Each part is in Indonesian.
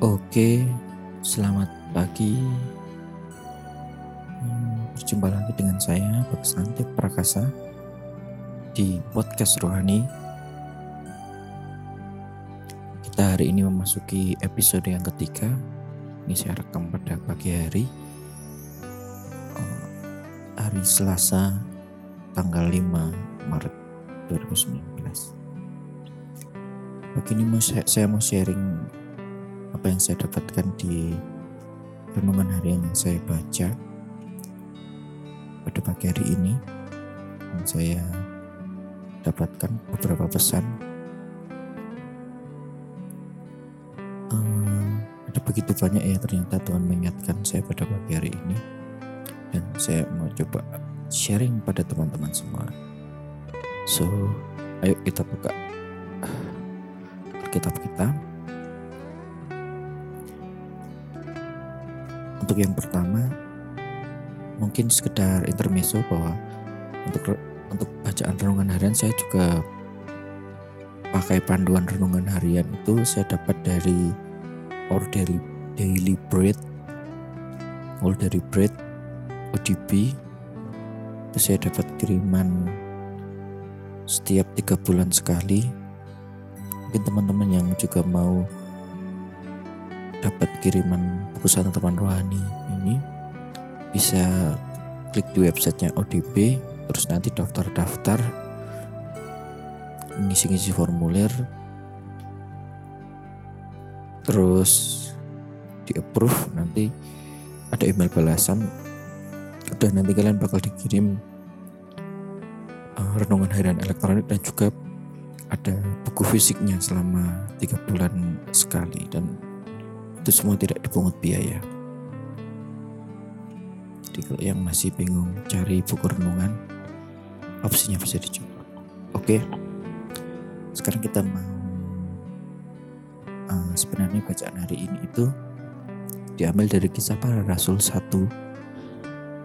Oke, selamat pagi. Hmm, Berjumpa lagi dengan saya, Baksanti Prakasa, di podcast Rohani. Kita hari ini memasuki episode yang ketiga. Ini saya rekam pada pagi hari. Eh, Hari Selasa, tanggal 5 Maret 2019. Pagi ini mau saya, saya mau sharing apa yang saya dapatkan di renungan harian yang saya baca pada pagi hari ini dan saya dapatkan beberapa pesan. Eh, ada begitu banyak ya ternyata Tuhan mengingatkan saya pada pagi hari ini dan saya mau coba sharing pada teman-teman semua. So ayo kita buka kitab kita Untuk yang pertama, mungkin sekedar intermezzo bahwa untuk untuk bacaan renungan harian saya juga pakai panduan renungan harian itu saya dapat dari Our Daily, Daily Bread, All Daily Bread, ODB. Itu saya dapat kiriman setiap tiga bulan sekali. Mungkin teman-teman yang juga mau dapat kiriman buku teman rohani ini bisa klik di websitenya ODB terus nanti daftar-daftar ngisi-ngisi formulir terus di approve nanti ada email balasan udah nanti kalian bakal dikirim uh, renungan harian elektronik dan juga ada buku fisiknya selama tiga bulan sekali dan itu semua tidak dipungut biaya. Jadi kalau yang masih bingung cari buku renungan, opsinya bisa dicoba. Oke, sekarang kita mau uh, sebenarnya bacaan hari ini itu diambil dari kisah para rasul 1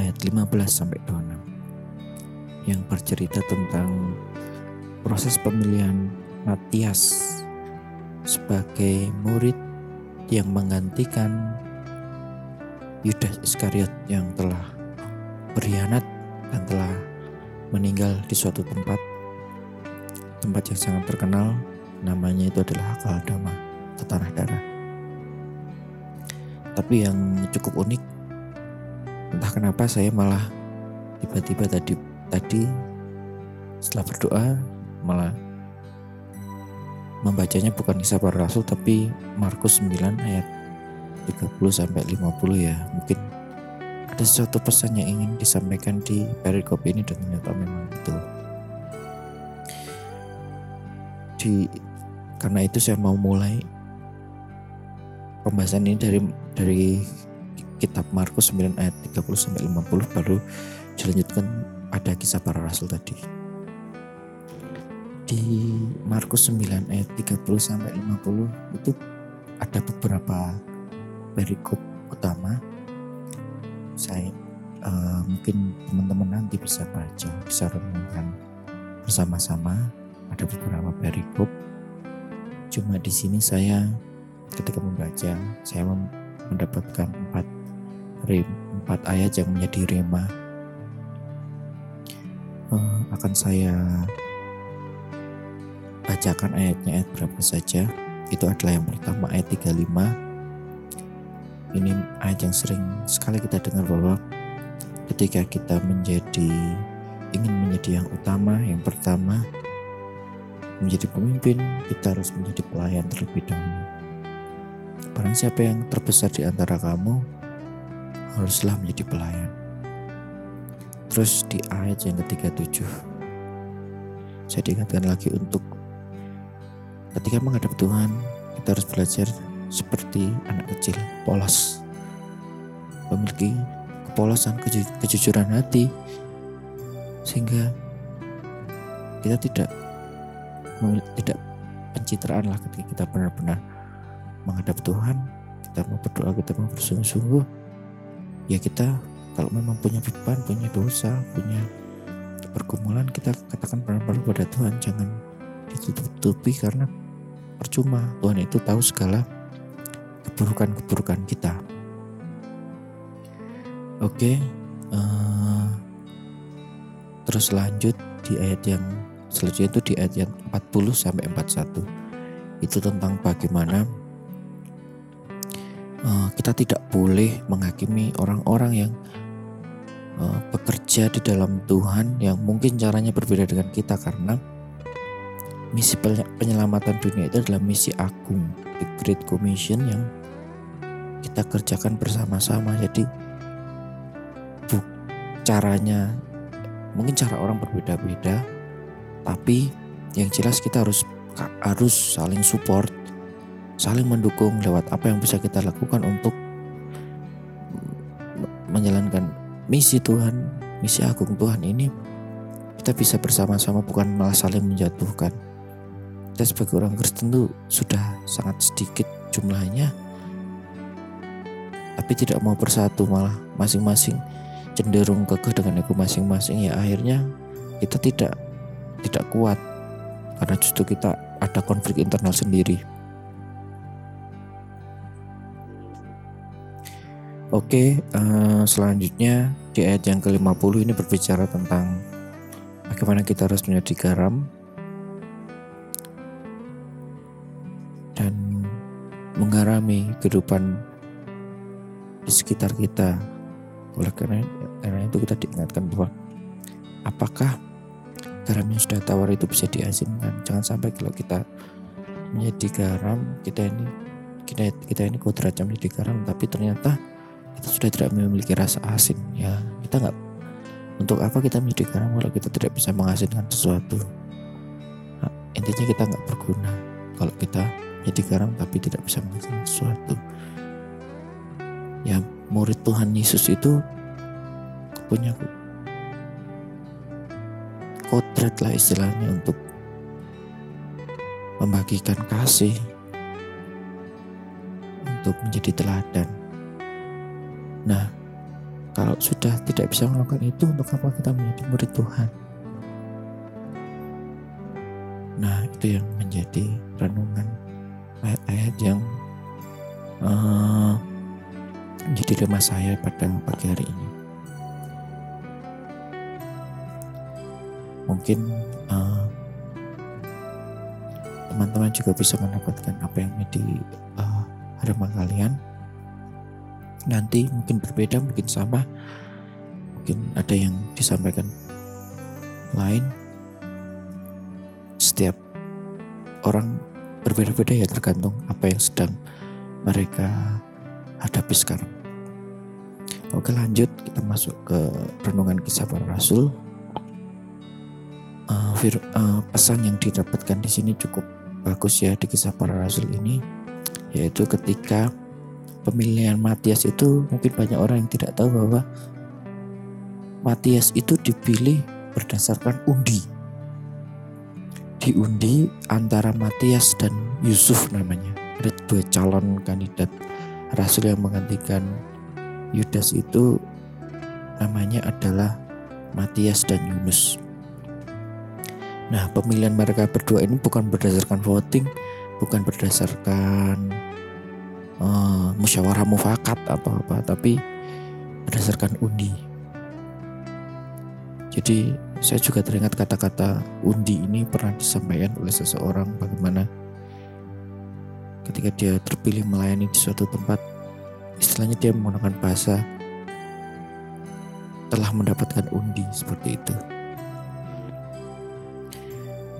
ayat 15 sampai 26 yang bercerita tentang proses pemilihan Matias sebagai murid yang menggantikan Yudas Iskariot yang telah berkhianat dan telah meninggal di suatu tempat. Tempat yang sangat terkenal namanya itu adalah Akaldama atau tanah darah. Tapi yang cukup unik entah kenapa saya malah tiba-tiba tadi tadi setelah berdoa malah membacanya bukan kisah para rasul tapi Markus 9 ayat 30 sampai 50 ya. Mungkin ada sesuatu pesan yang ingin disampaikan di perikop ini dan ternyata memang betul. Di karena itu saya mau mulai pembahasan ini dari dari kitab Markus 9 ayat 30 sampai 50 baru dilanjutkan pada kisah para rasul tadi di Markus 9 ayat 30 sampai 50 itu ada beberapa perikop utama. Saya uh, mungkin teman-teman nanti bisa baca, bisa renungkan bersama-sama. Ada beberapa perikop. Cuma di sini saya ketika membaca saya mendapatkan empat empat ayat yang menjadi rema. Uh, akan saya bacakan ayatnya ayat berapa saja. Itu adalah yang pertama ayat 35. Ini ayat yang sering sekali kita dengar bahwa ketika kita menjadi ingin menjadi yang utama, yang pertama menjadi pemimpin, kita harus menjadi pelayan terlebih dahulu. Barang siapa yang terbesar di antara kamu, haruslah menjadi pelayan. Terus di ayat yang ketiga tujuh, saya diingatkan lagi untuk ketika menghadap Tuhan, kita harus belajar seperti anak kecil, polos. Memiliki kepolosan, keju kejujuran hati, sehingga kita tidak tidak pencitraan lah ketika kita benar-benar menghadap Tuhan, kita mau berdoa, kita mau bersungguh-sungguh, ya kita kalau memang punya beban, punya dosa, punya pergumulan, kita katakan benar-benar pada Tuhan, jangan ditutup-tutupi karena percuma Tuhan itu tahu segala keburukan-keburukan kita. Oke, uh, terus lanjut di ayat yang selanjutnya itu di ayat yang 40 sampai 41. Itu tentang bagaimana uh, kita tidak boleh menghakimi orang-orang yang uh, bekerja di dalam Tuhan yang mungkin caranya berbeda dengan kita karena misi penyelamatan dunia itu adalah misi agung, the Great Commission yang kita kerjakan bersama-sama. Jadi caranya mungkin cara orang berbeda-beda tapi yang jelas kita harus harus saling support saling mendukung lewat apa yang bisa kita lakukan untuk menjalankan misi Tuhan misi agung Tuhan ini kita bisa bersama-sama bukan malah saling menjatuhkan kita sebagai orang Kristen itu sudah sangat sedikit jumlahnya. Tapi tidak mau bersatu malah masing-masing cenderung kekeh dengan ego masing-masing. Ya akhirnya kita tidak tidak kuat. Karena justru kita ada konflik internal sendiri. Oke, uh, selanjutnya di ayat yang ke-50 ini berbicara tentang bagaimana kita harus menjadi garam menggarami kehidupan di sekitar kita. Oleh karena karena itu kita diingatkan bahwa apakah garam yang sudah tawar itu bisa diasinkan. Jangan sampai kalau kita menjadi garam, kita ini kita kita ini kodratnya menjadi garam, tapi ternyata kita sudah tidak memiliki rasa asin. Ya kita nggak untuk apa kita menjadi garam kalau kita tidak bisa mengasinkan sesuatu. Nah, intinya kita nggak berguna kalau kita menjadi garam tapi tidak bisa mengasinkan sesuatu. Ya murid Tuhan Yesus itu punya kodrat lah istilahnya untuk membagikan kasih untuk menjadi teladan. Nah, kalau sudah tidak bisa melakukan itu, untuk apa kita menjadi murid Tuhan? Nah, itu yang menjadi renungan ayat-ayat yang uh, menjadi tema saya pada pagi hari ini. mungkin uh, teman-teman juga bisa mendapatkan apa yang menjadi uh, harapan kalian. Nanti mungkin berbeda mungkin sama. Mungkin ada yang disampaikan lain. Setiap orang berbeda-beda ya tergantung apa yang sedang mereka hadapi sekarang. Oke lanjut. Kita masuk ke renungan kisah para rasul. Fir, uh, pesan yang didapatkan di sini cukup bagus ya di kisah para rasul ini yaitu ketika pemilihan Matias itu mungkin banyak orang yang tidak tahu bahwa Matias itu dipilih berdasarkan undi diundi antara Matias dan Yusuf namanya. Ada dua calon kandidat. Rasul yang menggantikan Yudas itu namanya adalah Matias dan Yunus. Nah, pemilihan mereka berdua ini bukan berdasarkan voting, bukan berdasarkan uh, musyawarah mufakat atau apa, tapi berdasarkan undi. Jadi, saya juga teringat kata-kata undi ini pernah disampaikan oleh seseorang bagaimana ketika dia terpilih melayani di suatu tempat, istilahnya dia menggunakan bahasa telah mendapatkan undi seperti itu.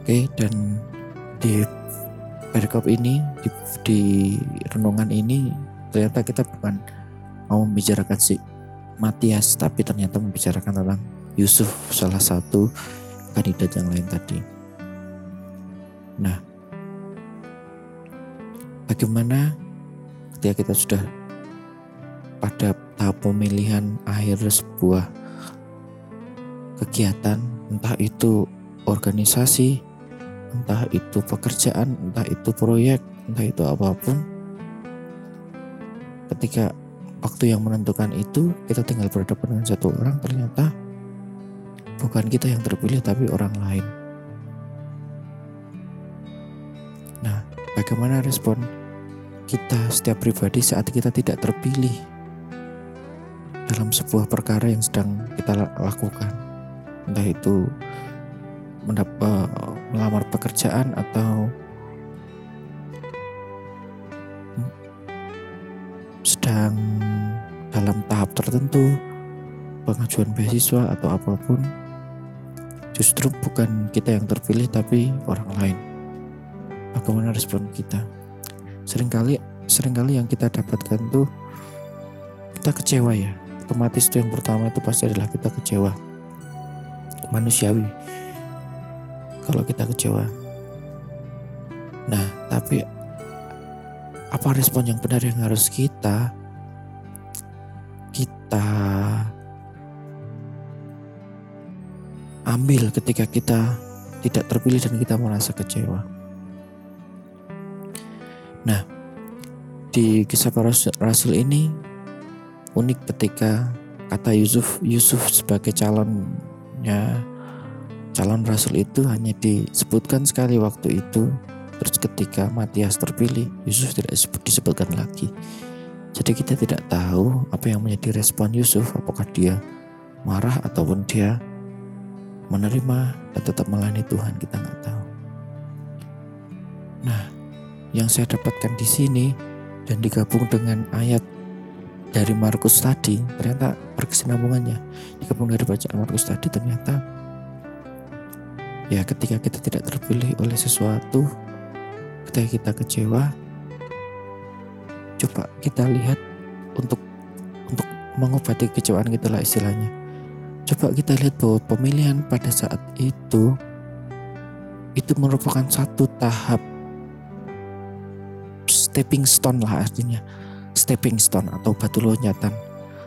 Oke, dan di perikop ini di, di renungan ini ternyata kita bukan mau membicarakan si Matias tapi ternyata membicarakan tentang Yusuf salah satu kandidat yang lain tadi. Nah, bagaimana ketika kita sudah pada tahap pemilihan akhir sebuah kegiatan, entah itu organisasi, entah itu pekerjaan, entah itu proyek, entah itu apa pun. Ketika waktu yang menentukan itu, kita tinggal berhadapan dengan satu orang, ternyata bukan kita yang terpilih, tapi orang lain. Nah, bagaimana respon kita setiap pribadi saat kita tidak terpilih dalam sebuah perkara yang sedang kita lakukan entah itu mendapat melamar pekerjaan atau sedang dalam tahap tertentu pengajuan beasiswa atau apa pun justru bukan kita yang terpilih tapi orang lain. Bagaimana respon kita? Seringkali sering kali yang kita dapatkan tuh kita kecewa ya. Otomatis itu yang pertama itu pasti adalah kita kecewa. Manusiawi. Kalau kita kecewa. Nah tapi apa respon yang benar yang harus kita kita ambil ketika kita tidak terpilih dan kita merasa kecewa. Nah, di kisah para rasul ini unik ketika kata Yusuf Yusuf sebagai calonnya calon rasul itu hanya disebutkan sekali waktu itu. Terus ketika Matias terpilih Yusuf tidak disebut, disebutkan lagi. Jadi kita tidak tahu apa yang menjadi respon Yusuf. Apakah dia marah ataupun dia menerima dan tetap melayani Tuhan kita nggak tahu. Nah, yang saya dapatkan di sini dan digabung dengan ayat dari Markus tadi, ternyata berkesinambungannya. Digabung dari bacaan Markus tadi ternyata ya ketika kita tidak terpilih oleh sesuatu, ketika kita kecewa, coba kita lihat untuk untuk mengobati kecewaan kita lah istilahnya Coba kita lihat bahwa pemilihan pada saat itu itu merupakan satu tahap stepping stone lah artinya. Stepping stone atau batu loncatan.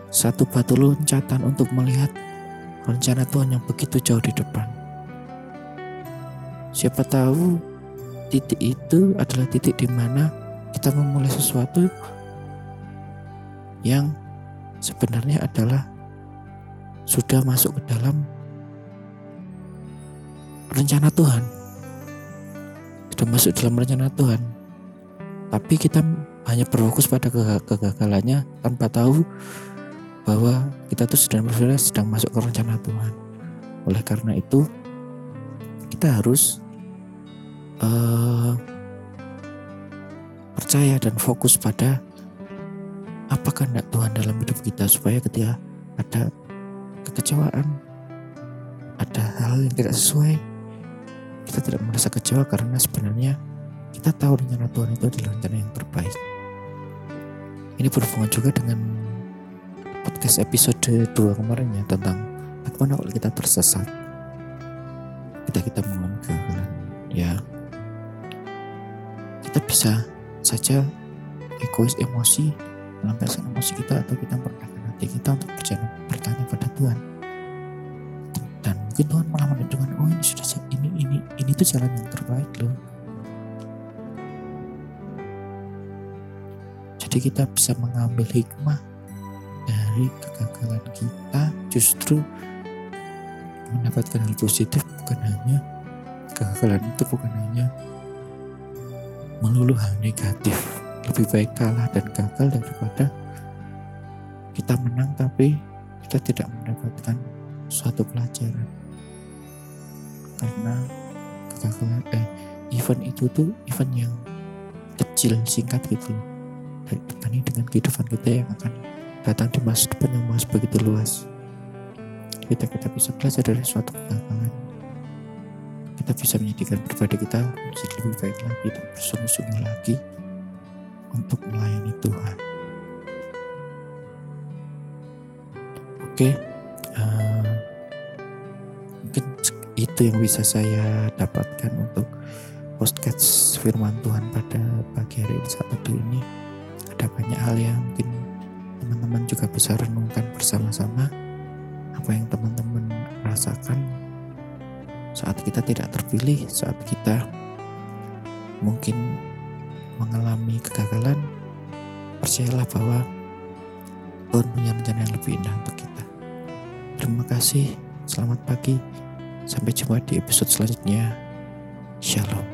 Satu batu loncatan untuk melihat rencana Tuhan yang begitu jauh di depan. Siapa tahu titik itu adalah titik di mana kita memulai sesuatu yang sebenarnya adalah sudah masuk ke dalam rencana Tuhan. Sudah masuk dalam rencana Tuhan. Tapi kita hanya berfokus pada kegagalannya tanpa tahu bahwa kita tuh sedang sedang masuk ke rencana Tuhan. Oleh karena itu, kita harus uh, percaya dan fokus pada apa kehendak Tuhan dalam hidup kita supaya ketika ada kekecewaan, ada hal yang tidak sesuai, kita tidak merasa kecewa karena sebenarnya kita tahu rencana Tuhan itu adalah rencana yang terbaik. Ini berhubungan juga dengan podcast episode 2 kemarin ya tentang bagaimana kalau kita tersesat. Kita kita mengalami kegagalan. Ya, kita bisa saja egois emosi melampiaskan emosi kita atau kita merendahkan hati kita untuk bertanya pada Tuhan. Dan mungkin Tuhan malah menunjukkan oh ini sudah ini ini ini tuh jalan yang terbaik loh. Jadi kita bisa mengambil hikmah dari kegagalan kita justru mendapatkan hal positif bukan hanya kegagalan itu bukan hanya melulu hal negatif. Lebih baik kalah dan gagal daripada kita menang tapi kita tidak mendapatkan suatu pelajaran. Karena kegagalan eh event itu tuh event yang kecil singkat gitu dibanding dengan kehidupan kita yang akan datang di masa depan yang masih begitu luas. Kita kita bisa belajar dari suatu kegagalan. Kita bisa menjadikan pribadi kita menjadi lebih baik lagi dan bersungguh-sungguh lagi untuk melayani Tuhan. Oke, uh, mungkin itu yang bisa saya dapatkan untuk podcast firman Tuhan pada pagi hari ini saat teduh ini. Ada banyak hal yang mungkin teman-teman juga bisa renungkan bersama-sama apa yang teman-teman rasakan saat kita tidak terpilih, saat kita mungkin mengalami kegagalan, percayalah bahwa Tuhan punya rencana yang lebih indah untuk kita. Terima kasih, selamat pagi, sampai jumpa di episode selanjutnya. Shalom.